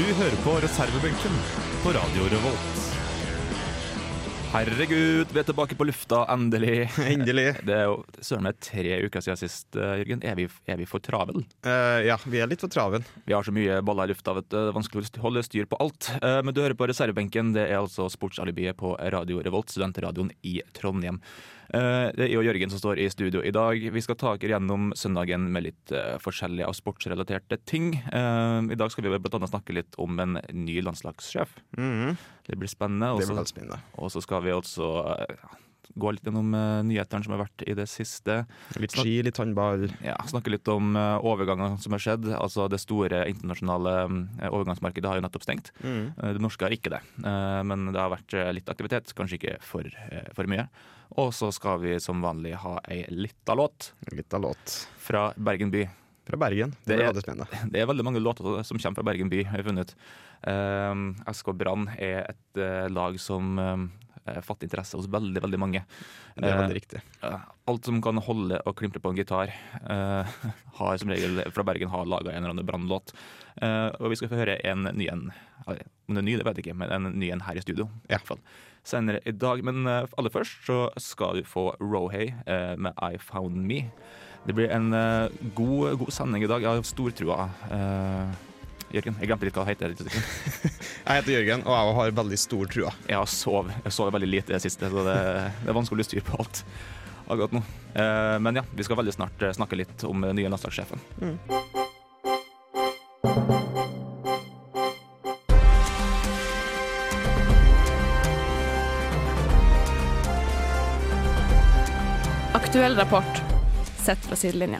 hører på reservebenken på Radio Revolt. Herregud, vi er tilbake på lufta, endelig. Endelig. Det er jo søren meg tre uker siden sist, eh, Jørgen. Er vi, er vi for travel? Uh, ja, vi er litt for travel. Vi har så mye baller i lufta, vet du. Det er vanskelig å holde styr på alt. Uh, Men du hører på reservebenken. Det er altså sportsalibiet på Radio Revolt, studentradioen i Trondheim. Eh, Det er jo Jørgen som står i studio i dag. Vi skal ta dere gjennom søndagen med litt eh, forskjellige av sportsrelaterte ting. Eh, I dag skal vi annet snakke litt om en ny landslagssjef. Mhm. Det blir spennende. Det blir spennende. Og så skal vi også gå litt gjennom nyhetene som har vært i det siste. Litt ski, litt håndball. Ja, Snakke litt om overganger som har skjedd. Altså Det store internasjonale overgangsmarkedet har jo nettopp stengt. Eh, Det norske har ikke det, men det har vært litt aktivitet. Kanskje ikke for, for mye. Og så skal vi som vanlig ha ei lita låt Litt av låt. fra Bergen by. Fra Bergen. Det Det er-. Det er veldig mange låter som kommer fra Bergen by, har jeg funnet ut. Eh, SK Brann er et uh, lag som uh, fatter interesse hos veldig, veldig mange. Det er Eh, veldig riktig. Ja, alt som kan holde og klimpre på en gitar, eh, har som regel fra Bergen har laga en eller annen Brann-låt. og vi skal få høre en ny en. Om det er ny, det vet jeg ikke, men en ny en her i studio. i hvert fall. Senere i dag. Men eh, aller først så skal du få Rohay eh, med I Found Me. Det blir en eh, god, god sending i dag. Jeg har stortrua. Jørgen, jeg glemte litt hva det heter. Jeg heter Jørgen, og jeg har veldig stor trua. Jeg har sov, jeg sov veldig lite i det siste, så det, det er vanskelig å styre på alt akkurat nå. Men ja, vi skal veldig snart snakke litt om den nye landslagssjefen. Aktuell rapport sett fra sidelinja.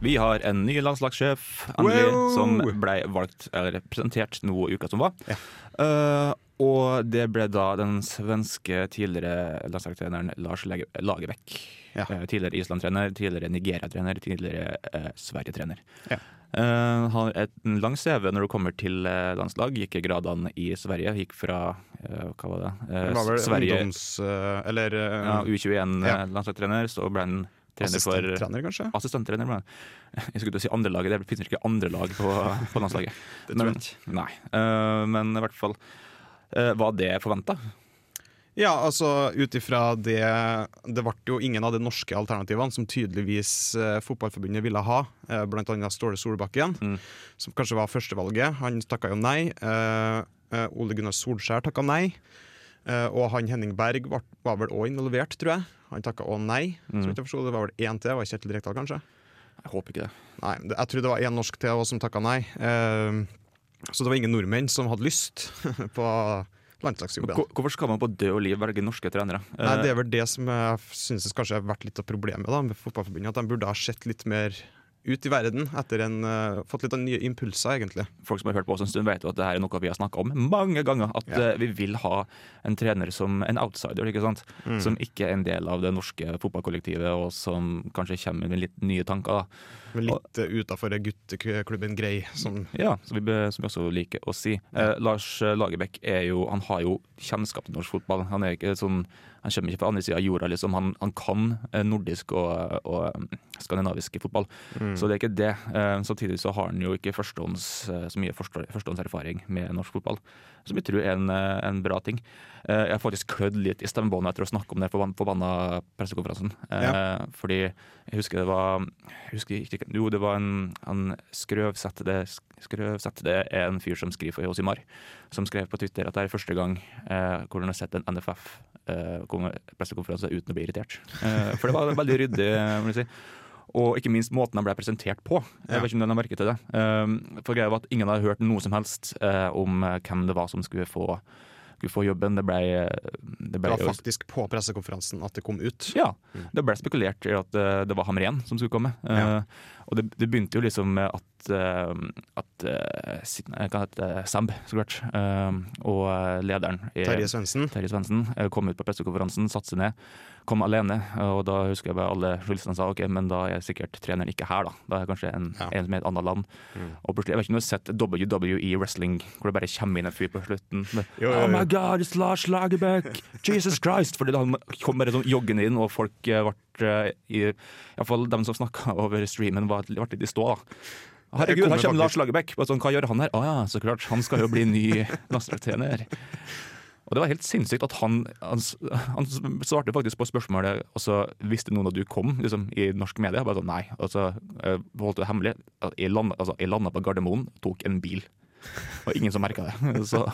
Vi har en ny landslagssjef endelig, Wow! som ble valgt, eller presentert nå i uka som var. Ja. Uh, og det ble da den svenske tidligere landslagstreneren Lars Lage- Lagerbäck. Ja. Uh, tidligere Island-trener, tidligere Nigeria-trener, tidligere uh, Sverige-trener. Ja. Han har et en lang CV når det kommer til uh, landslag. Gikk gradene i Sverige. Gikk fra uh, hva var det? Det var Sverige ungdoms... Eller ja, U21 Ja. Så ble han trener for assistenttrener, kanskje? Assistenttrener, men jeg skulle til å si andre laget. Det finnes ikke andre lag på, på landslaget. Det tror Men- jeg ikke. Nei, men i hvert fall uh, Var det forventa? Ja, altså ut ifra det Det ble jo ingen av de norske alternativene som tydeligvis eh, Fotballforbundet ville ha, eh, annet Ståle Solbakken, Mm. som kanskje var førstevalget. Han takka jo nei. Eh, eh, Ole Gunnar Solskjær takka nei. Eh, og han Henning Berg var, var vel òg involvert, tror jeg. Han takka òg nei. Mm. Så vidt jeg det var vel én til. Var Kjetil Rekdal, kanskje? Jeg håper ikke det. Nei, jeg tror det var én norsk til som takka nei. Eh, så det var ingen nordmenn som hadde lyst på landslagsjobben. Hvorfor skal man på død og liv velge norske trenere? Nei, Eh, Det er vel det som jeg synes kanskje har vært litt av problemet da, med Fotballforbundet. At de burde ha sett litt mer ut i verden etter en uh, Fått litt av nye impulser, egentlig. Folk som har hørt på oss en stund, vet jo at det her er noe vi har snakka om mange ganger. At Ja. eh, vi vil ha en trener som en outsider, ikke sant? Mm. som ikke er en del av det norske fotballkollektivet, og som kanskje kommer med litt nye tanker. da. Men litt uh, utafor gutteklubben Grei. Som, Ja, som vi, be- som vi også liker å si. Eh, Lars Lagerbäck er jo, han har jo kjennskap til norsk fotball. Han er ikke sånn, han kommer ikke fra andre sida av jorda. Liksom. Han, han kan eh, nordisk og, og um, skandinavisk fotball, Mm. så det er ikke det. Eh, samtidig så har han jo ikke førstehånds, eh, så mye første- førstehåndserfaring med norsk fotball, som jeg tror er en, eh, en bra ting. Eh, jeg har faktisk klødd litt i stemmebåndet etter å snakke om det på forbanna pressekonferansen. Ja. Fordi jeg husker det var husker ikke, Jo, det var en en Skrøvseth det, Skrøvseth, det er en fyr som skriver for Josimar, som skrev på Twitter at det er første gang eh, hvor han har sett en NFF-pressekonferanse uten å bli irritert. Eh, for det var veldig ryddig, vil jeg si. Og ikke minst måten han ble presentert på. Jeg Ja. vet ikke om den har merket til det. Um, for greia var at Ingen hadde hørt noe som helst eh, om eh, hvem det var som skulle få skulle få jobben. Det ble, det Det var faktisk på pressekonferansen at det kom ut. ja, det ble spekulert i at eh, det var Hamren som skulle komme. Ja. Uh, og det, det begynte jo liksom med at, uh, at uh, Samb, så klart, og lederen Terje Svendsen. Kom ut på pressekonferansen, satte seg ned, kom alene. Og da husker jeg bare alle journalistene sa ok, men da er sikkert treneren ikke her, da. Da er det kanskje en, Ja. en som i et annet land. Og plutselig, Jeg vet ikke om du har sett WWE wrestling, hvor det bare kommer inn en fyr på slutten. med, Jo, jo, jo. Oh my God, it's Lars Lagerbäck! Jesus Christ! Fordi han kom bare sånn joggende inn, og folk eh, ble i Iallfall dem som snakka over streamen, ble litt i stå. da. Herregud, her kommer Lars Lagerbäck! Sånn, hva gjør han her? Å ja, så klart, han skal jo bli ny landslagstrener. Og det var helt sinnssykt at han, han, han svarte faktisk på spørsmålet altså, Visste noen at du kom liksom, i norsk media? Bare sånn, nei. Altså, jeg holdt det hemmelig. Jeg landa, altså, jeg landa på Gardermoen, tok en bil. Og ingen som merka det. Så,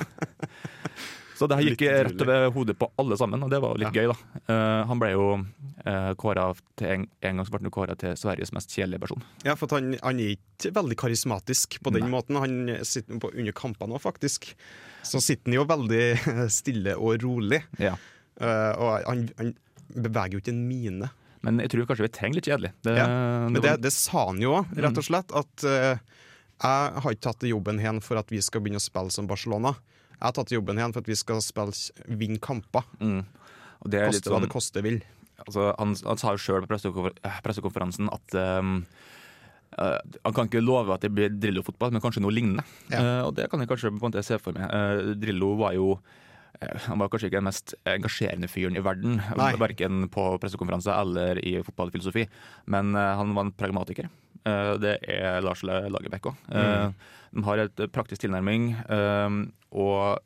så det her gikk rett over hodet på alle sammen, og det var jo litt gøy, da. Uh, han ble jo uh, kåra til en, en gang så ble han kåra til Sveriges mest kjedelige person. Ja, for han, han er ikke veldig karismatisk på den Nei. måten. Han sitter på under kampene òg, faktisk. Så sitter han jo veldig stille og rolig. Ja. Uh, og han, han beveger jo ikke en mine. Men jeg tror kanskje vi trenger litt kjedelig. Det, Ja, Men det, det sa han jo òg, rett og slett. At uh, jeg har ikke tatt jobben hen for at vi skal begynne å spille som Barcelona. Jeg har tatt jobben igjen for at vi skal spille, vinne kamper. mm. Koste hva sånn- det koste vil. altså, han, han sa jo sjøl på eh, pressekonferansen at um, Uh, han kan ikke love at det blir Drillo-fotball, men kanskje noe lignende. Ja. Uh, og det kan jeg kanskje på en måte se for meg. Uh, Drillo var jo han var kanskje ikke den mest engasjerende fyren i verden, verken på pressekonferanse eller i fotballfilosofi, men han var en pragmatiker. Eh, det er Lars Lagerbäck òg. Mm. De har et praktisk tilnærming, eh, og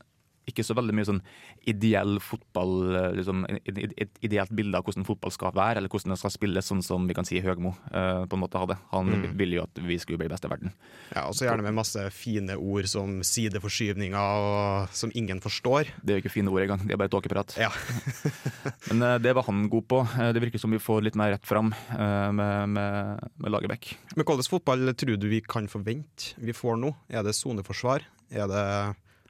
ikke så veldig mye sånn ideell fotball, eh, liksom, et, ideelt bilde av hvordan fotball skal være, eller hvordan det skal spilles, sånn som vi kan si Høgmo eh, på en måte hadde. Han Mm. ville jo at vi skulle bli best i verden. Ja, og så gjerne med masse fine ord som sideforskyvninger og, som ingen forstår. Det er jo ikke fine ord engang, det er bare tåkeprat. Ja. Men eh, det var han god på. Det virker som vi får litt mer rett fram med, med, med Lagerbäck. Men hvilken fotball tror du vi kan forvente vi får nå? Er det soneforsvar? Er det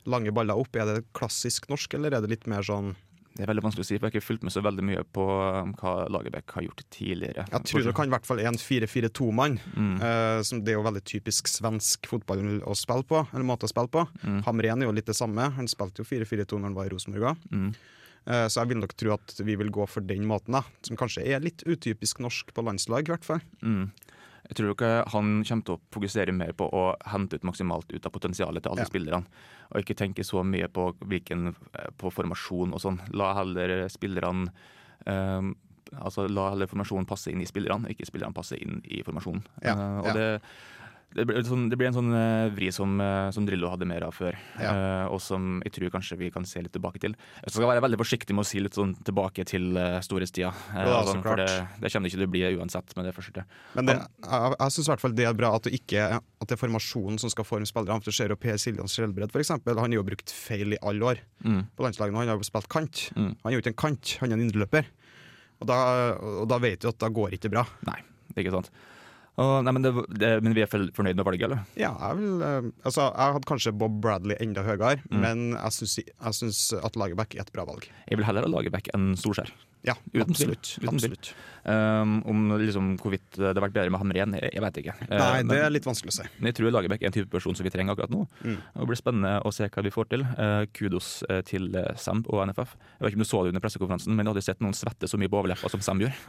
lange baller opp? Er det klassisk norsk, eller er det litt mer sånn Det er veldig vanskelig å si, for jeg har ikke fulgt med så veldig mye på um, hva Lagerbäck har gjort tidligere. Jeg tror det kan i hvert fall en 4-4-2-mann. Mm. Eh, som det er jo veldig typisk svensk fotball å spille på. Eller måte å spille på. Mm. Hamren er jo litt det samme. Han spilte jo 4-4-2 når han var i Rosenborg òg. Mm. Eh, så jeg vil nok tro at vi vil gå for den måten, da. Som kanskje er litt utypisk norsk på landslag, i hvert fall. Mm. Jeg tror ikke han kommer til å fokusere mer på å hente ut maksimalt ut av potensialet til alle Ja. spillerne, og ikke tenke så mye på, hvilken, eh, på formasjon og sånn. La heller spillerne um, Altså La heller formasjonen passe inn i spillerne, ikke spillerne passe inn i formasjonen. Ja, uh, og ja. det det blir, sånn, det blir en sånn uh, vri som, uh, som Drillo hadde mer av før, Ja. uh, og som jeg tror kanskje vi kan se litt tilbake til. Jeg skal være veldig forsiktig med å si litt sånn tilbake til storhetstida. Ja, sånn, for det, det kommer det ikke til å bli uansett med det første. Men det, jeg, jeg syns i hvert fall det er bra at ikke At det er formasjonen som skal forme spillerne. For du ser jo Per Siljan Skjelbred, eksempel. Han har jo brukt feil i alle år Mm. på landslaget. nå. Han har jo spilt kant. Mm. Han er jo ikke en kant, han er en indreløper. Og og da vet du at da går ikke bra. Nei, det er ikke sant. Og, nei, men, det, det, men vi er fornøyd med valget, eller? Ja, jeg vil eh, Altså, jeg hadde kanskje Bob Bradley enda høyere, Mm. men jeg syns at Lagerbäck er et bra valg. Jeg vil heller ha Lagerbäck enn Solskjær. Ja, Uten tvil. absolutt. Uten tvil. absolutt. Um, om liksom, hvorvidt det hadde vært bedre med Hamren, jeg, jeg vet ikke. Nei, det er litt vanskelig å si. men jeg tror Lagerbäck er en type person som vi trenger akkurat nå. Mm. Det blir spennende å se hva vi får til. Uh, kudos eh, til eh, Samb og NFF. Jeg vet ikke om du så det under pressekonferansen, men jeg hadde sett noen svette så mye på overleppa som Samb gjør.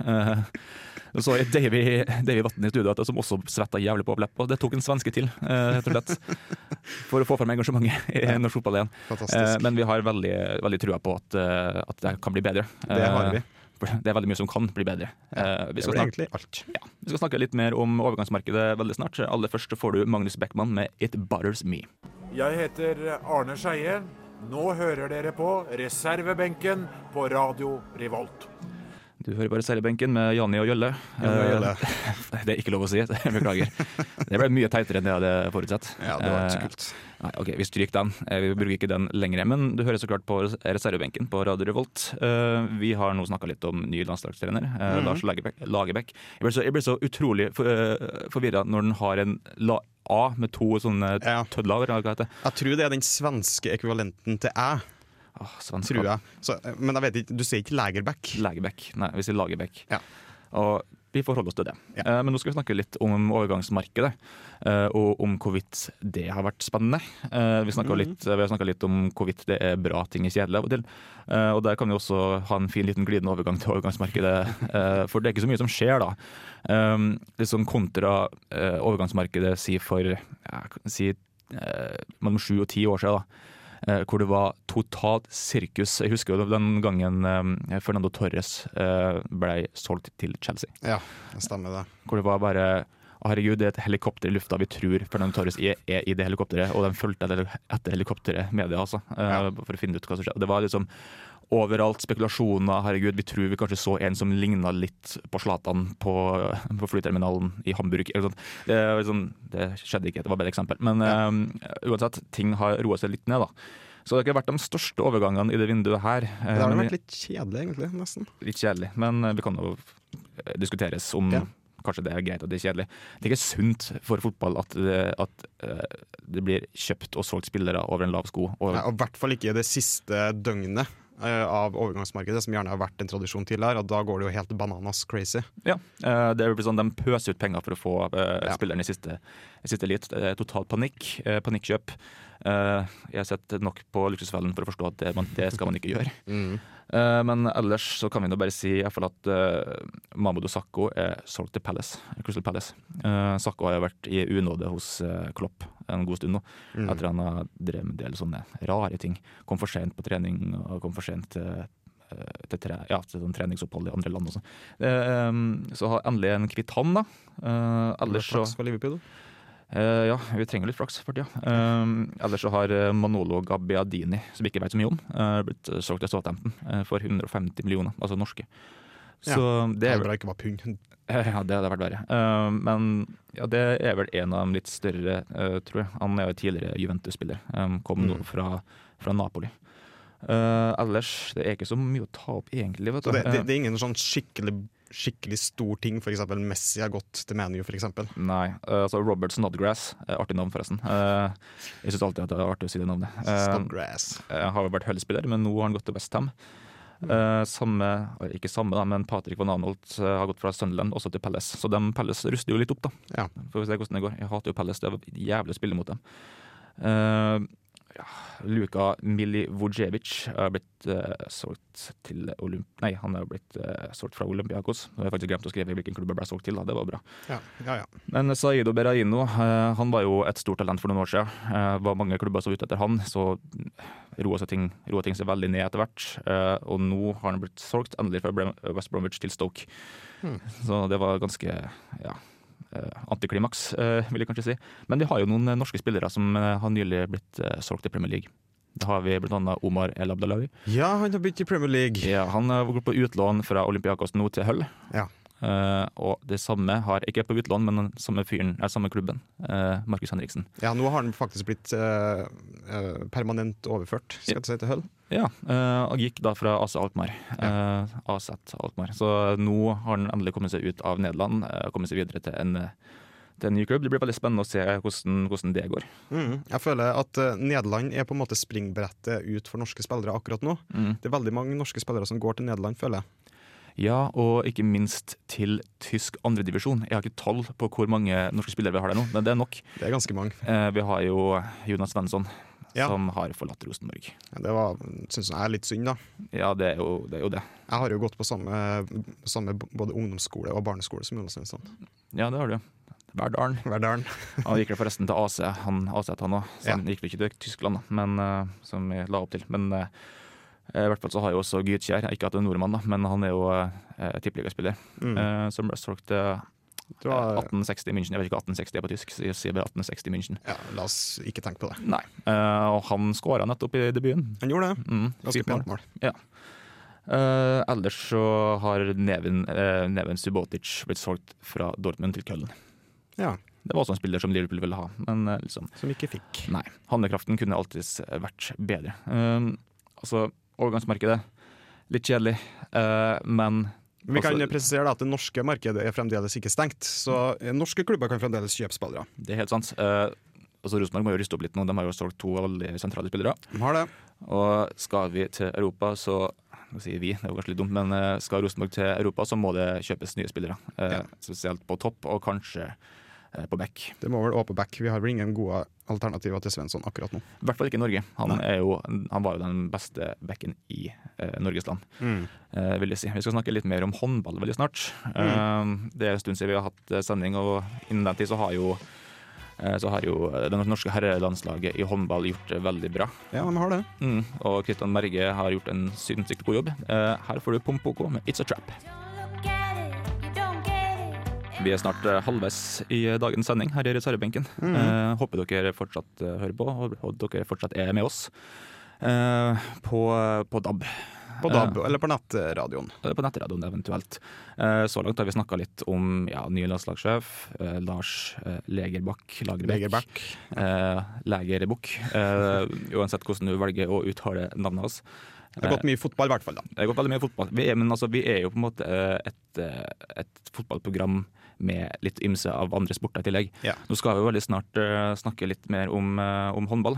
Uh, så Davy, Davy Vatn i studio at- som også svetta jævlig på overleppa. Det tok en svenske til, eh, rett og slett. For å få fram engasjementet i norsk fotball igjen. Uh, men vi har veldig, veldig trua på at, at det kan bli bedre. det har vi. Eh, Det er veldig mye som kan bli bedre. Ja, vi, Det skal snakke, ja, vi skal snakke litt mer om overgangsmarkedet veldig snart. Aller først får du Magnus Beckmann med 'It Butters Me'. Jeg heter Arne Skeie. Nå hører dere på reservebenken på Radio Revolt. Du hører på reservebenken med Janni og Jølle. Janne og Jølle. Eh, det er ikke lov å si, beklager. Det ble mye teitere enn det jeg hadde forutsett. Ja, det var ikke Eh, kult. Nei, ok, Vi stryker den. Eh, Vi bruker ikke den lenger. Men du hører så klart på reservebenken på Radio Revolt. Vi har nå snakka litt om ny landslagstrener, mm -hmm. Lars Lagerbäck. Jeg ble så, jeg ble så utrolig for, forvirra når den har en la A med to sånne Ja. tødler. Jeg tror det er den svenske ekvivalenten til æ. Åh, tror jeg. Så, eh, men jeg vet ikke, du sier ikke Lagerbäck? Lagerbäck. Nei, vi sier Lagerbäck. Ja. Og vi får holde oss til det. Ja. Eh, men nå skal vi snakke litt om overgangsmarkedet, eh, og om hvorvidt det har vært spennende. Eh, vi, mm. Litt, vi har snakka litt om hvorvidt det er bra ting i kjedelig av og til. Eh, og der kan vi også ha en fin liten glidende overgang til overgangsmarkedet, eh, for det er ikke så mye som skjer da. Litt sånn kontra eh, overgangsmarkedet si for ja, si, eh, mellom sju og ti år siden. da eh, hvor det var totalt sirkus. Jeg husker jo den gangen eh, Fernando Torres eh, ble solgt til Chelsea. Ja, det stemmer det. Hvor det var bare Herregud, det er et helikopter i lufta. Vi tror Fernando Torres er, i det helikopteret. Og de fulgte etter, helikopteret, media, altså, eh, Ja. for å finne ut hva som skjedde. Det var liksom overalt spekulasjoner. Herregud, vi tror vi kanskje så en som ligna litt på Zlatan på, på flyterminalen i Hamburg. eller sånt. Det, sånn, det skjedde ikke, det var bare et eksempel. Men eh, uansett, ting har roa seg litt ned, da. Så det har ikke vært de største overgangene i det vinduet her. Det har vært litt kjedelig, egentlig. nesten. litt kjedelig, men eh, vi kan jo eh, diskuteres om Ja. kanskje det er greit at det er kjedelig. Det er ikke sunt for fotball at det, at, eh, det blir kjøpt og solgt spillere over en lav sko. Og, i hvert fall ikke det siste døgnet av overgangsmarkedet, som gjerne har vært en tradisjon tidligere. Og da går det jo helt bananas crazy. ja, eh, det er jo sånn, De pøser ut penger for å få eh, Ja. spilleren i siste, i siste elit. Det er total panikk. eh, panikkjøp. Eh, jeg har sett nok på Luksusfellen for å forstå at det, man, det skal man ikke gjøre. Eh, men ellers så kan vi nå bare si i hvert fall at Mamadou Sakho er solgt til Palace, Crystal Palace. Sakho har jo vært i unåde hos eh, Klopp en god stund nå, Mm. etter han har drevet med en del sånne rare ting. Kom for sent på trening og kom for sent til, eh, til, tre, ja, til sånn treningsopphold i andre land. og sånn. Eh, um, så har endelig en kvitt han, da. Eh, ellers så for Liverpool. Eh, ja, vi trenger litt flaks for tida. Uh, ellers så har eh, Manolo Gabbiadini, som vi ikke vet så mye om, uh, blitt eh, solgt til Southampton eh, for 150 millioner, altså norske. Så det er bra ikke var pund. Ja, det hadde vært verre. Uh, men ja, det er vel en av de litt større, uh, tror jeg. Han er jo tidligere Juventus-spiller. Um, kom nå Mm. fra, fra Napoli. Uh, ellers, det er ikke så mye å ta opp egentlig, vet du. det, det, Eh, det er ingen sånn skikkelig, skikkelig stor ting, f.eks. Messi har gått til ManU, f.eks. Nei. eh, altså Robert Snodgrass, eh, artig navn forresten. Eh, jeg syns alltid at det er artig å si det navnet. Eh, Snodgrass. han har jo vært Hull-spiller, men nå har han gått til Westham. Mm. Uh, samme, ikke samme, da, men Patrick van Anholt eh, har gått fra Sunderland også til Pelles. Så de Pelles ruster jo litt opp, da. Ja. Får vi se hvordan det går. Jeg hater jo Pelles, det er jævlig å spille mot dem. Eh, ja, Luka Milivojevic har blitt uh, solgt til Olymp... Nei, han har blitt uh, solgt fra Olympiakos. Nå har jeg faktisk glemt å skrive hvilken klubb han ble solgt til, da. det var bra. Ja, ja, ja. Men Saido Beraino uh, han var jo et stort talent for noen år siden. Eh, var mange klubber som var ute etter han, så roa ting, roa ting seg veldig ned etter hvert. Eh, og nå har han blitt solgt endelig fra West Bromwich til Stoke. Hmm. Så det var ganske ja, eh, antiklimaks, eh, vil jeg kanskje si. Men vi har jo noen eh, norske spillere som eh, har nylig blitt eh, solgt til Premier League. Da har vi annet Omar El Abdalawi. ja, han har begynt i Premier League. Ja, han har gått på utlån fra Olympiakos nå til Hull. Ja. Eh, og det samme har, ikke på utlån, men den samme fyren, er samme klubben, uh, Markus Henriksen. Ja, nå har han faktisk blitt eh, eh, permanent overført, skal jeg si, til Hull. Ja, eh, og gikk da fra AC Alkmaar. Uh, AZ Alkmaar. Så nå har han endelig kommet seg ut av Nederland, uh, kommet seg videre til en, eh, til en ny klubb. Det blir veldig spennende å se hvordan, hvordan det går. Mm, Jeg føler at uh, Nederland er på en måte springbrettet ut for norske spillere akkurat nå. Mm. Det er veldig mange norske spillere som går til Nederland, føler jeg. Ja, og ikke minst til tysk andredivisjon. Jeg har ikke tall på hvor mange norske spillere vi har der nå, men det er nok. Det er ganske mange. Eh, vi har jo Jonas Svensson, Ja. som har forlatt Rosenborg. Ja, Det syns jeg er litt synd, da. Ja, det er jo det. Er jo det. Jeg har jo gått på samme, samme både ungdomsskole og barneskole som Jonas Svensson. Ja, det har du. Verdalen. Verdalen. Han gikk forresten til AC, han AC han òg. Så Ja. han gikk vel ikke til Tyskland, da, men, eh, som vi la opp til. Men eh, i hvert fall så har jo også Gytkjær, ikke at det er nordmann, da, men han er jo eh, tippeligaspiller, Mm. eh, som ble solgt til Du 1860 München. Jeg vet ikke hva 1860 er på tysk, jeg sier bare 1860 München. ja, la oss ikke tenke på det. Nei. Eh, og han skåra nettopp i debuten. Han gjorde det. Mm, Ganske mål. pent mål. Eh, ellers så har Neven, uh, Neven Subotic blitt solgt fra Dortmund til Köln. Ja, Det var også en spiller som Liverpool ville ha, men eh, liksom Som ikke fikk. Nei. Handlekraften kunne alltids vært bedre. Altså, overgangsmarkedet litt kjedelig, eh, men Vi kan Altså- presisere at det norske markedet er fremdeles ikke stengt, så norske klubber kan fremdeles kjøpe spillere. det er helt sant. Eh, altså Rosenborg må jo ryste opp litt nå, de har jo solgt to veldig sentrale spillere. De har det. Og skal vi til Europa, så nå sier vi, det er jo kanskje litt dumt, men eh, skal Rosenborg til Europa, så må det kjøpes nye spillere. Eh, Ja. Spesielt på topp, og kanskje på back. Det må vel også på back. Vi har vel ingen gode alternativer til Svensson akkurat nå. I hvert fall ikke i Norge. Han, jo, han var jo den beste backen i eh, Norges land, Mm. eh, vil jeg si. Vi skal snakke litt mer om håndball veldig snart. Eh, det er en stund siden vi har hatt eh, sending, og innen den tid så har jo eh, så har jo det norske herrelandslaget i håndball gjort det veldig bra. Ja, de har det. Mm, og Kristian Berge har gjort en sinnssykt god jobb. Eh, her får du Pompoko med 'It's a Trap'. Vi er snart eh, halvveis i dagens sending her i reservebenken. Eh, håper dere fortsatt eh, hører på, og dere fortsatt er med oss eh, på, på DAB. På DAB eller på nettradioen. Eller på nettradioen eventuelt. Eh, så langt har vi snakka litt om ja, ny landslagssjef, eh, Lars eh, Legerbakk. Lagerbäck. Eh, Legerbukk. Eh, uansett hvordan du velger å uttale navnet hans. Det har gått mye fotball, i hvert fall. da. Det har gått veldig mye fotball. Vi er, men altså, vi er jo på en måte eh, et, eh, et fotballprogram med litt ymse av andre sporter i tillegg. Ja. Nå skal vi jo veldig snart eh, snakke litt mer om, om håndball.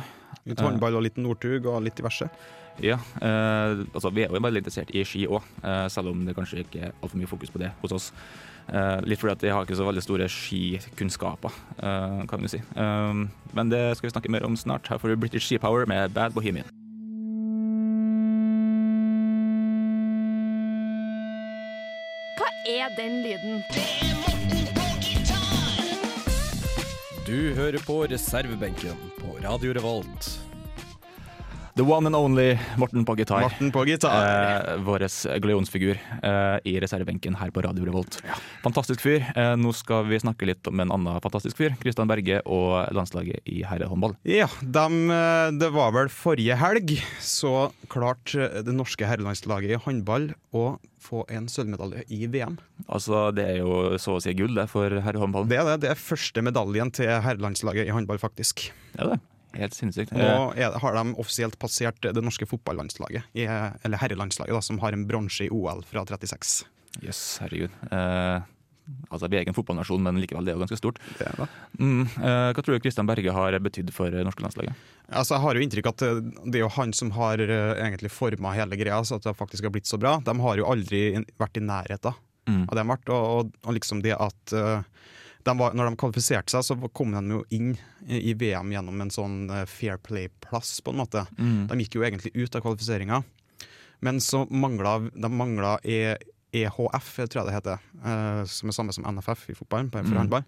Litt håndball og litt Northug og litt diverse. Ja, eh, altså Vi er jo veldig interessert i ski òg, selv om det kanskje ikke er altfor mye fokus på det hos oss. Eh, litt fordi at jeg har ikke så veldig store skikunnskaper, kan vi si. Men det skal vi snakke mer om snart. Her får du British Ski Power med Bad Bohemian. Er den lyden? Du hører på reservebenken på Radio Revolt. The one and only Morten på gitar. Morten på gitar. Eh, Vår Gleonsfigur eh, i reservebenken her på Radio Revolt. Fantastisk fyr. Eh, nå skal vi snakke litt om en annen fantastisk fyr. Kristian Berge og landslaget i herrehåndball. Ja, dem, eh, det var vel forrige helg så klarte det norske herrelandslaget i håndball å få en sølvmedalje i VM. Altså, Det er jo så å si gull det for herrehåndballen. Det er det. Det er første medaljen til herrelandslaget i håndball, faktisk. Det er det. Helt sinnssykt. Nå er, har de offisielt passert det norske fotballandslaget, i, eller herrelandslaget, da, som har en bronse i OL fra 36. Jøss, herregud. Eh, altså, Vi er ikke en fotballnasjon, men likevel, det er jo ganske stort. Det er det. Mm, eh, hva tror du Kristian Berge har betydd for det norske landslaget? Altså, jeg har jo inntrykk at eh, det er jo han som har eh, egentlig forma hele greia, så at det faktisk har blitt så bra. De har jo aldri vært i nærheten Mm. av det de har vært. Og, og, og liksom det at eh, de var, når de kvalifiserte seg, så kom de jo inn i VM gjennom en sånn eh, fair play-plass, på en måte. Mm. De gikk jo egentlig ut av kvalifiseringa, men så mangla de mangla EHF, tror jeg det heter, eh, som er samme som NFF i fotball, bare for Mm. håndball.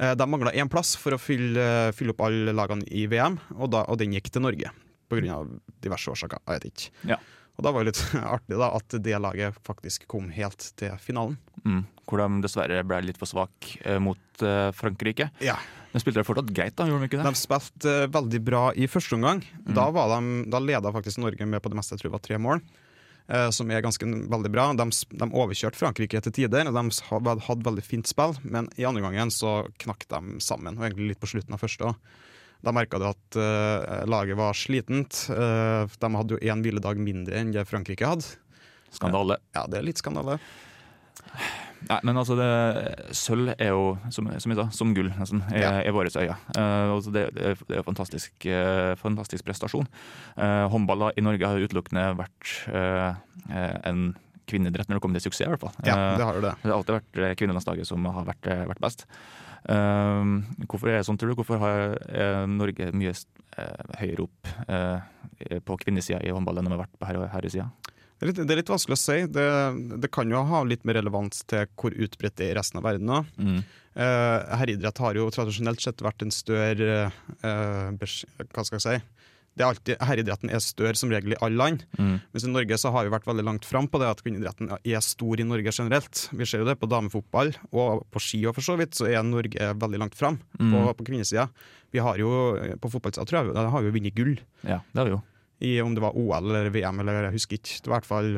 Eh, de mangla én plass for å fylle, fylle opp alle lagene i VM, og, da, og den gikk til Norge. Pga. diverse årsaker. Jeg vet ikke. Ja. Og da var det litt artig da, at det laget faktisk kom helt til finalen. Mm. Hvor de dessverre ble litt for svak eh, mot Frankrike. Ja. De spilte fortsatt greit, da, gjorde de ikke det? De spilte veldig bra i første omgang. Mm. Da, var de, da leda faktisk Norge med på det meste, jeg tror det var tre mål. Eh, som er ganske veldig bra. De, de overkjørte Frankrike til tider, og de hadde, veldig fint spill. Men i andre gangen så knakk de sammen, og egentlig litt på slutten av første òg. Da merka du at eh, laget var slitent. Eh, de hadde jo én hviledag mindre enn det Frankrike hadde. Skandale. Ja, det er litt skandale. Nei, men altså, det, sølv er jo, som, som jeg sa, som gull, nesten, i, Ja. våre øyne. Altså det, det, er- er jo fantastisk, uh, fantastisk prestasjon. Uh, håndball i Norge har utelukkende vært eh, en kvinneidrett når det kommer til suksess, i hvert fall. Ja, det har jo det. det har alltid vært kvinnelandslaget som har vært, vært best. Hvorfor er det sånn, tror du? Hvorfor har Norge mye høyere opp på kvinnesida i håndball enn de har vært på herresida? herresida? Det er, litt, det er litt vanskelig å si. Det, det kan jo ha litt mer relevans til hvor utbredt det er i resten av verden. Mm. Eh, herreidrett har jo tradisjonelt sett vært en større eh, bes- Hva skal jeg si? Det er alltid, herreidretten er større som regel i alle land. Mm. Mens i Norge så har vi vært veldig langt fram på det at kvinneidretten er stor i Norge generelt. Vi ser jo det på damefotball, og på ski og for så vidt, så er Norge veldig langt fram på, Mm. på kvinnesida. Vi har jo på fotballsida tror jeg, har vi vunnet gull. Ja, det har vi jo. I, om det var OL eller VM, eller jeg husker ikke. Det var i hvert fall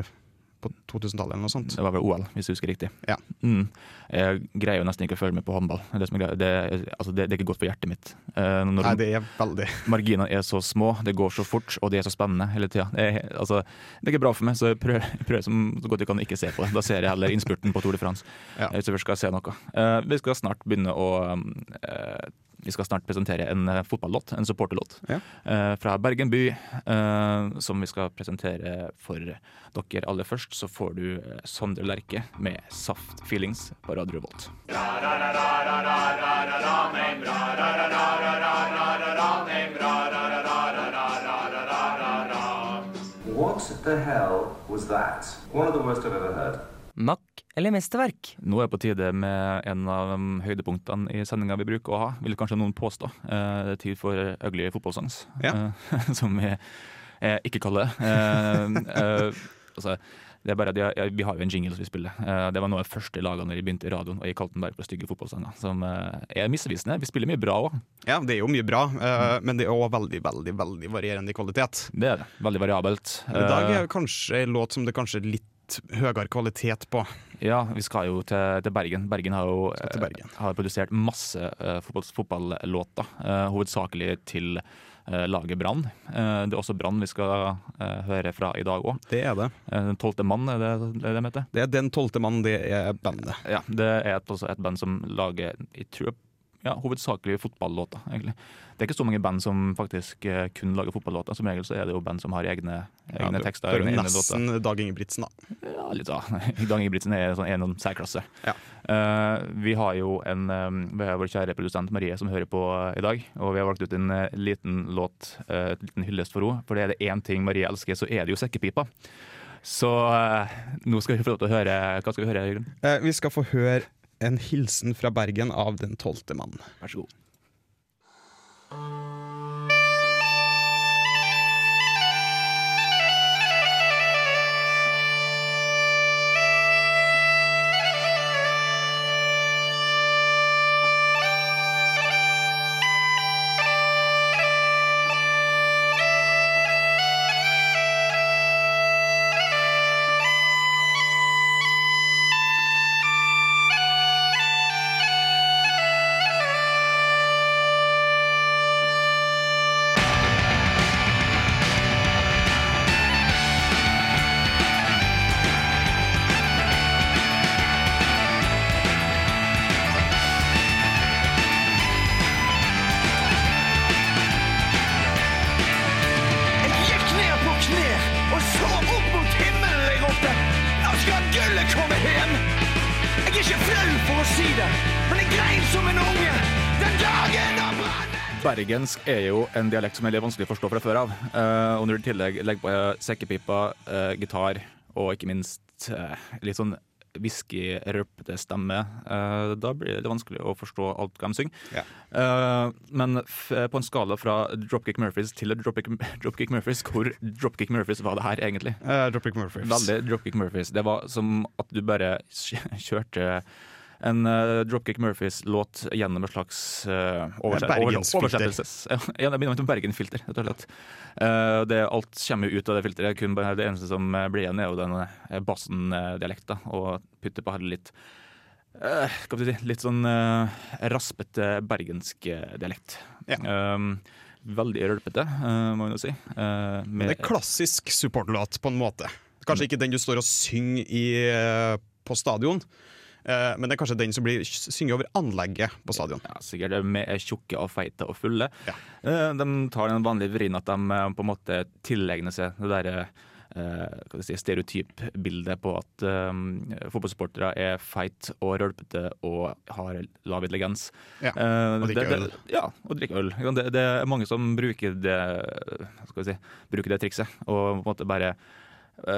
på 2000-tallet eller noe sånt. Det var vel OL, hvis jeg husker riktig. Ja. Mm. Jeg greier jo nesten ikke å følge med på håndball. Det, det, altså det, det er ikke godt for hjertet mitt. Når Nei, det er veldig marginene er så små, det går så fort, og det er så spennende hele tida. Det, altså, det er ikke bra for meg, så jeg prøver, prøver som så godt jeg kan ikke se på det. Da ser jeg heller innspurten på Tour de France. Ja. Hvis jeg først skal se noe. Eh, vi skal snart begynne å eh, vi skal snart presentere en eh, fotballåt, en supporterlåt, Ja. eh, fra Bergen by, eh, som vi skal presentere for dere aller først. Så får du Sondre Lerche med 'Saft Feelings' på Radio Revolt. What the hell was that? One of the worst I've ever heard. Mack eller mesterverk? Nå er det på tide med en av de høydepunktene i sendinga vi bruker å ha, vil kanskje noen påstå. Eh, Det er tid for ugly fotballsongs, Ja. eh, som vi eh, ikke kaller det. Eh, eh, altså, det er bare at jeg, jeg, Vi har jo en jingle som vi spiller. Det var noe av de første lagene når jeg begynte i radioen, og jeg kalte den bare for stygge fotballsanger. Som er misvisende. Vi spiller mye bra òg. Ja, det er jo mye bra, eh, men det er òg veldig, veldig veldig varierende i kvalitet. Det er det. Veldig variabelt. I dag er det kanskje en låt som det kanskje er litt høyere kvalitet på. Ja, vi skal jo til, til Bergen. Bergen har jo Bergen. eh, har produsert masse eh, fotball, fotballåter, eh, hovedsakelig til laget Brann. Eh, det er også Brann vi skal høre fra i dag òg. Det er det. Den tolvte mann, er det det de heter? Det er Den tolvte mann, det er bandet. Ja, det er et, et band som lager jeg tror, ja, hovedsakelig fotballåter, egentlig. Det er ikke så mange band som faktisk eh, kun lager fotballåter. Som regel så er det jo band som har egne, Ja, egne det- tekster. det er egne, jo låter. nesten Dag Ingebrigtsen, da. Ja, litt da. Dag Ingebrigtsen er sånn en særklasse. Ja. Uh, vi har jo en, eh, vi har vår kjære produsent Marie som hører på i dag. Og vi har valgt ut en uh, liten låt, uh, et liten hyllest for henne. For det er det én ting Marie elsker, så er det jo sekkepipa. Så nå skal vi få lov til å høre Hva skal vi høre, Jørgen? Eh, vi skal få høre en hilsen fra Bergen av Den tolvte mann. Vær så god. Bergensk er jo en dialekt som er litt vanskelig å forstå fra før av. Uh, og når du i tillegg legger på eh, sekkepipa, uh, gitar og ikke minst uh, litt sånn whisky-røpete stemme, da blir det vanskelig å forstå alt hva de synger. Ja. Men på en skala fra Dropkick Murphys til Dropkick, Dropkick Murphys, hvor Dropkick Murphys var det her egentlig? Dropkick Murphys. Veldig Dropkick Murphys. Det var som at du bare kjørte en uh, Dropkick Murphys-låt gjennom et slags uh, overset Bergensfilter. oversettelses... Ja, det begynner med om Bergen-filter, rett og slett. Eh, det, alt kommer ut av det filteret. Kun det eneste som eh, blir igjen, er jo den uh, bassen-dialekta. Og putter på her litt uh, si Litt sånn uh, raspete bergensk eh, dialekt. Ja. Um, veldig rølpete, eh, må man jo si. Eh, det er klassisk supportlåt, på en måte. Kanskje ikke den du står og synger i, eh, på stadion, eh, men det er kanskje den som blir synger over anlegget på stadion. Ja, sikkert De er tjukke og feite og fulle. Ja. Eh, De tar den vanlige vrien at de eh, på en måte tilegner seg det derre eh, si, stereotypbildet på at um, fotballsportere er feit og rølpete og har lav intelligens. Ja, Eh, og drikker øl. Ja, og drikker øl. Det, det er mange som bruker det, si, bruker det trikset. Og på en måte bare eh,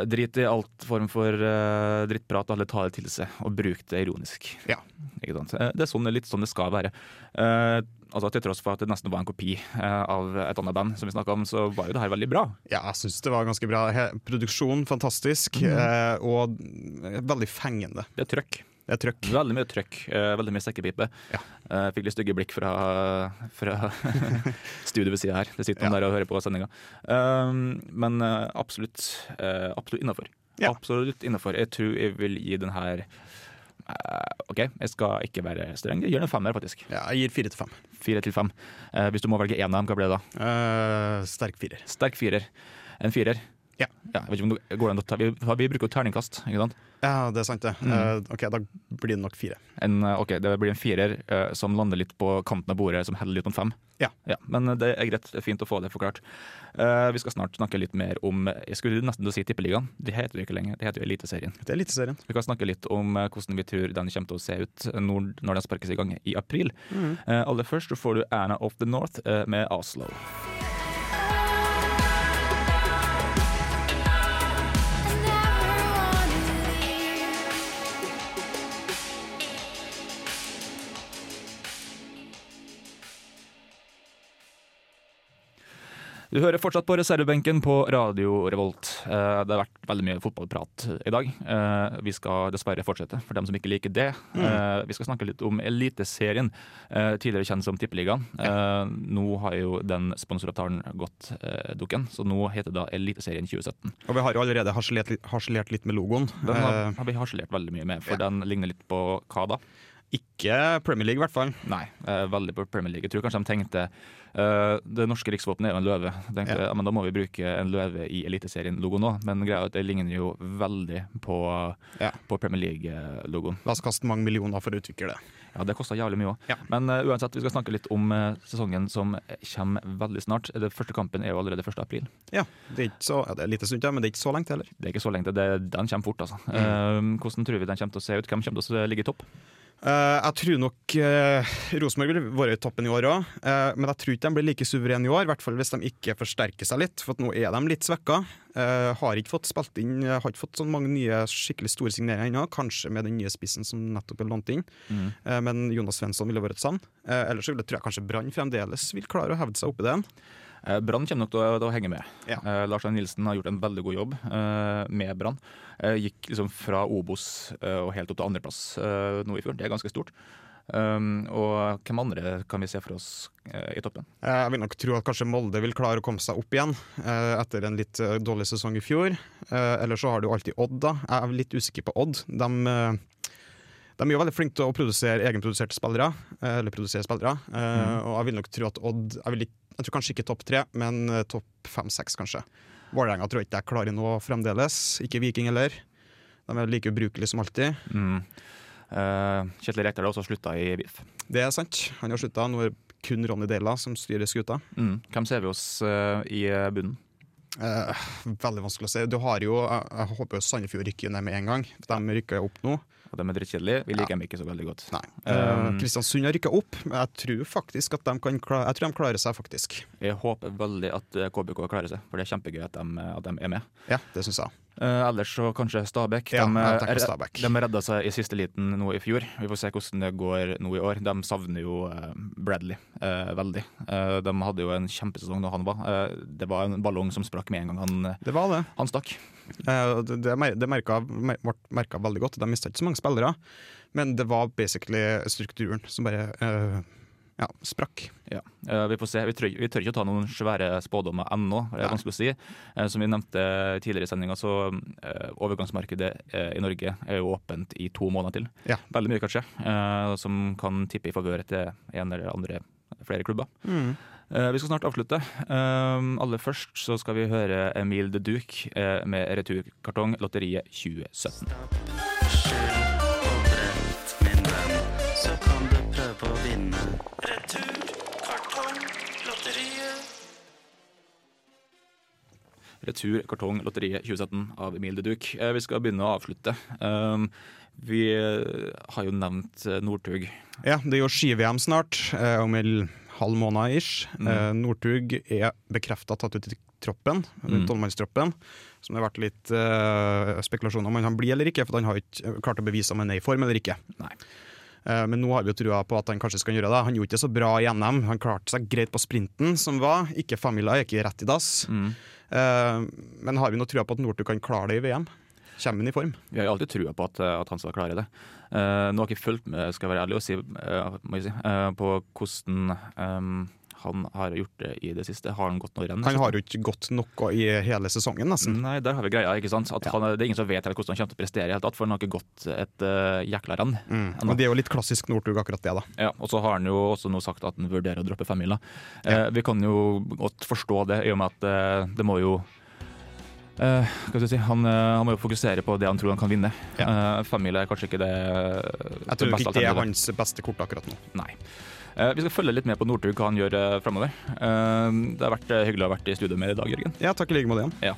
drit i alt form for uh, drittprat, alle tar det til seg, og bruk det ironisk. Ja. Ikke sant? Eh, Det er sånn, litt sånn det skal være. Uh, altså Til tross for at det nesten var en kopi uh, av et annet band, som vi snakka om, så var jo det her veldig bra. Ja, jeg syns det var ganske bra. He produksjon fantastisk, eh, og veldig fengende. Det er trøkk. Det er trøkk. Veldig mye trøkk. eh, veldig mye sekkepipe. Ja. Eh, fikk litt stygge blikk fra, fra studio ved sida her. Det sitter noen Ja. der og hører på sendinga. Um, men eh, absolutt, absolutt innafor. Ja. Absolutt innafor. Jeg tror jeg vil gi den her OK, jeg skal ikke være streng. Jeg gir den en femmer, faktisk. Ja, jeg gir fire til fem. Fire til fem. Hvis du må velge én av dem, hva blir det da? Uh, sterk firer. Sterk firer. En firer. Ja. an å ta, vi, vi bruker jo terningkast, ikke sant? Ja, det er sant, det. Mm. Uh, ok, da blir det nok fire. En, eh, ok, Det blir en firer uh, som lander litt på kanten av bordet, som heller litt om fem. Ja. Men eh, det er greit. Det er fint å få det forklart. Uh, vi skal snart snakke litt mer om Jeg skulle nesten si Tippeligaen. Det heter jo ikke lenger. Det heter jo Eliteserien. Det er Eliteserien. Vi kan snakke litt om hvordan vi tror den kommer til å se ut når, når den sparkes i gang i april. Mm. Aller først så får du Anna of the North med Oslo. Du hører fortsatt på reservebenken på Radio Revolt. Eh, Det har vært veldig mye fotballprat i dag. Eh, Vi skal dessverre fortsette, for dem som ikke liker det. Eh, Vi skal snakke litt om Eliteserien, tidligere kjent som Tippeligaen. Eh, Nå har jo den sponsoravtalen gått dukken, så nå heter det da Eliteserien 2017. Og vi har jo allerede harselert litt, med logoen. Den har, har vi harselert veldig mye med, for ja. den ligner litt på hva da? Ikke Premier League, i hvert fall. Nei, veldig på Premier League. Jeg tror kanskje de tenkte eh, det norske riksvåpenet er jo en løve. Tenkte, Ja. ja. men Da må vi bruke en løve i Eliteserien-logoen òg. Men greia er at det ligner jo veldig på, Ja. på Premier League-logoen. La oss kaste mange millioner for å utvikle det. Ja, Det koster jævlig mye òg. Ja. Men uh, uansett, vi skal snakke litt om uh, sesongen som kommer veldig snart. Den første kampen er jo allerede 1. april. Ja, det er ikke så, ja, det er lite stund men det er ikke så lenge til heller. Det er ikke så lenge til. Det, den kommer fort, altså. Mm. Uh, hvordan tror vi den kommer til å se ut? Hvem kommer til å ligge i topp? Eh, jeg tror nok uh, Rosenborg vil være i toppen i år òg, men jeg tror ikke de blir like suverene i år. I hvert fall hvis de ikke forsterker seg litt, for nå er de litt svekka. Eh, har ikke fått spilt inn Har ikke fått så mange nye skikkelig store signeringer ennå, kanskje med den nye spissen som nettopp er lånt inn. Mm. Eh, men Jonas Svensson ville vært sann. Uh, ellers vil jeg, tror jeg kanskje Brann fremdeles vil klare å hevde seg oppi det. Eh, Brann kommer nok til å, til å henge med. Ja. Eh, Lars Arne Nilsen har gjort en veldig god jobb eh, med Brann. Eh, gikk liksom fra Obos eh, og helt opp til andreplass eh, nå i fjor. Det er ganske stort. Um, og hvem andre kan vi se for oss i toppen? Jeg vil nok tro at kanskje Molde vil klare å komme seg opp igjen etter en litt dårlig sesong i fjor. Eller så har du alltid Odd, da. Jeg er litt usikker på Odd. De, de er jo veldig flinke til å produsere egenproduserte spillere. eh, Eller produsere spillere. Mm. Og jeg vil nok tro at Odd Jeg, vil ikke, jeg tror kanskje ikke topp tre, men eh, topp fem-seks, kanskje. Vålerenga tror jeg ikke jeg klarer nå fremdeles. Ikke Viking heller. De er like ubrukelige som alltid. Mm. Uh, Kjetil Rekdal har også slutta i BIF. Det er sant. Han har slutta. Nå er det kun Ronny Deila som styrer skuta. Mm. Hvem ser vi oss uh, i eh, bunnen? Uh, veldig vanskelig å si. Du har jo, jeg, jeg håper jo Sandefjord rykker ned med en gang. De rykker jo opp nå. Og De er drittkjedelige. Vi liker dem ikke så veldig godt. Nei. Eh, Um, Kristiansund har rykka opp, men jeg tror faktisk at de kan klare, jeg tror de klarer seg, faktisk. Jeg håper veldig at eh, KBK klarer seg, for det er kjempegøy at de, at de er med. Ja, det synes jeg. Uh, ellers så kanskje Stabæk. Ja, de, eh, Stabæk. de redda seg i siste liten nå i fjor. Vi får se hvordan det går nå i år. De savner jo eh, Bradley uh, veldig. Uh, de hadde jo en kjempesesong da han var. Eh, det var en ballong som sprakk med en gang han, Det var det. han stakk. Eh, det det, merka, ble merka veldig godt. De mista ikke så mange spillere, men det var basically strukturen som bare eh, ja, sprakk. Ja. Eh, vi får se. Vi tør, vi tør ikke å ta noen svære spådommer ennå, det er vanskelig å si. Som vi nevnte tidligere i sendinga, så overgangsmarkedet i Norge er jo åpent i to måneder til. Ja. Veldig mye kan skje, eh, som kan tippe i favør til en eller andre flere klubber. Eh, vi skal snart avslutte. Eh, aller først så skal vi høre Emil de Duc eh, med Returkartong Lotteriet 2017. så kan du prøve å vinne. Returkartonglotteriet. Retur Kartong Lotteriet 2017 av Emil de Duc. Eh, vi skal begynne å avslutte. Eh, vi eh, har jo nevnt eh, Northug. Ja, det er jo ski-VM snart, eh, om halv måned ish. Mm. Eh, Northug er bekrefta tatt ut i troppen, Mm. tolvmannstroppen. Som det har vært litt eh, spekulasjon om han blir eller ikke, for han har ikke klart å bevise om han er i form eller ikke. Eh, Men nå har vi jo trua på at han kanskje skal gjøre det. Han gjorde ikke så bra i NM. Han klarte seg greit på sprinten som var. Ikke femmila, ikke rett i dass. Mm. Eh, Men har vi noe trua på at Northug kan klare det i VM? Kommer han i form? Vi har jo alltid trua på at, eh, at han skal klare det. Uh, nå har jeg ikke fulgt med, skal jeg være ærlig og si, uh, si, uh, på hvordan um, han har gjort det i det siste. Har han gått noe renn? Han har jo ikke gått noe i hele sesongen, nesten. Nei, der har vi greia. ikke sant? Han, det er ingen som vet hvordan han kommer til å prestere, i hele tatt, for han har ikke gått et uh, jækla renn. Mm. Og det er jo litt klassisk Northug, akkurat det, da. Ja, og så har han jo også nå sagt at han vurderer å droppe femmila. Eh, vi kan jo godt forstå det, i og med at eh, det må jo Eh, jeg si? han, eh, han må jo fokusere på det han tror han kan vinne. Ja. Femmil er kanskje ikke det, Jeg tror ikke det er hans beste kort akkurat nå. Nei. Uh, vi skal følge litt med på Northug, hva han gjør uh, framover. det har vært hyggelig å ha vært i studio med i dag, Jørgen. Ja, takk i like måte. Ja.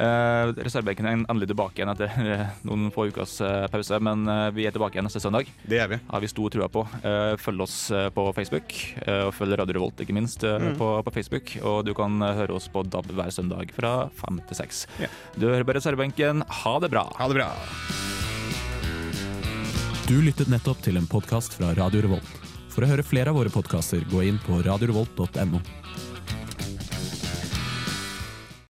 Uh, Reservebenken er endelig tilbake igjen etter noen få ukers pause, men vi er tilbake igjen neste søndag. Det er vi. Har vi stor trua på. følg oss på Facebook, og følg Radio Revolt ikke minst mm. på, på, Facebook. Og du kan høre oss på DAB hver søndag fra fem til seks. Yeah. Du hører på Reservebenken. Ha det bra. Ha det bra. Du lyttet nettopp til en podkast fra Radio Revolt. For å høre flere av våre podkaster, gå inn på radiorevolt.no.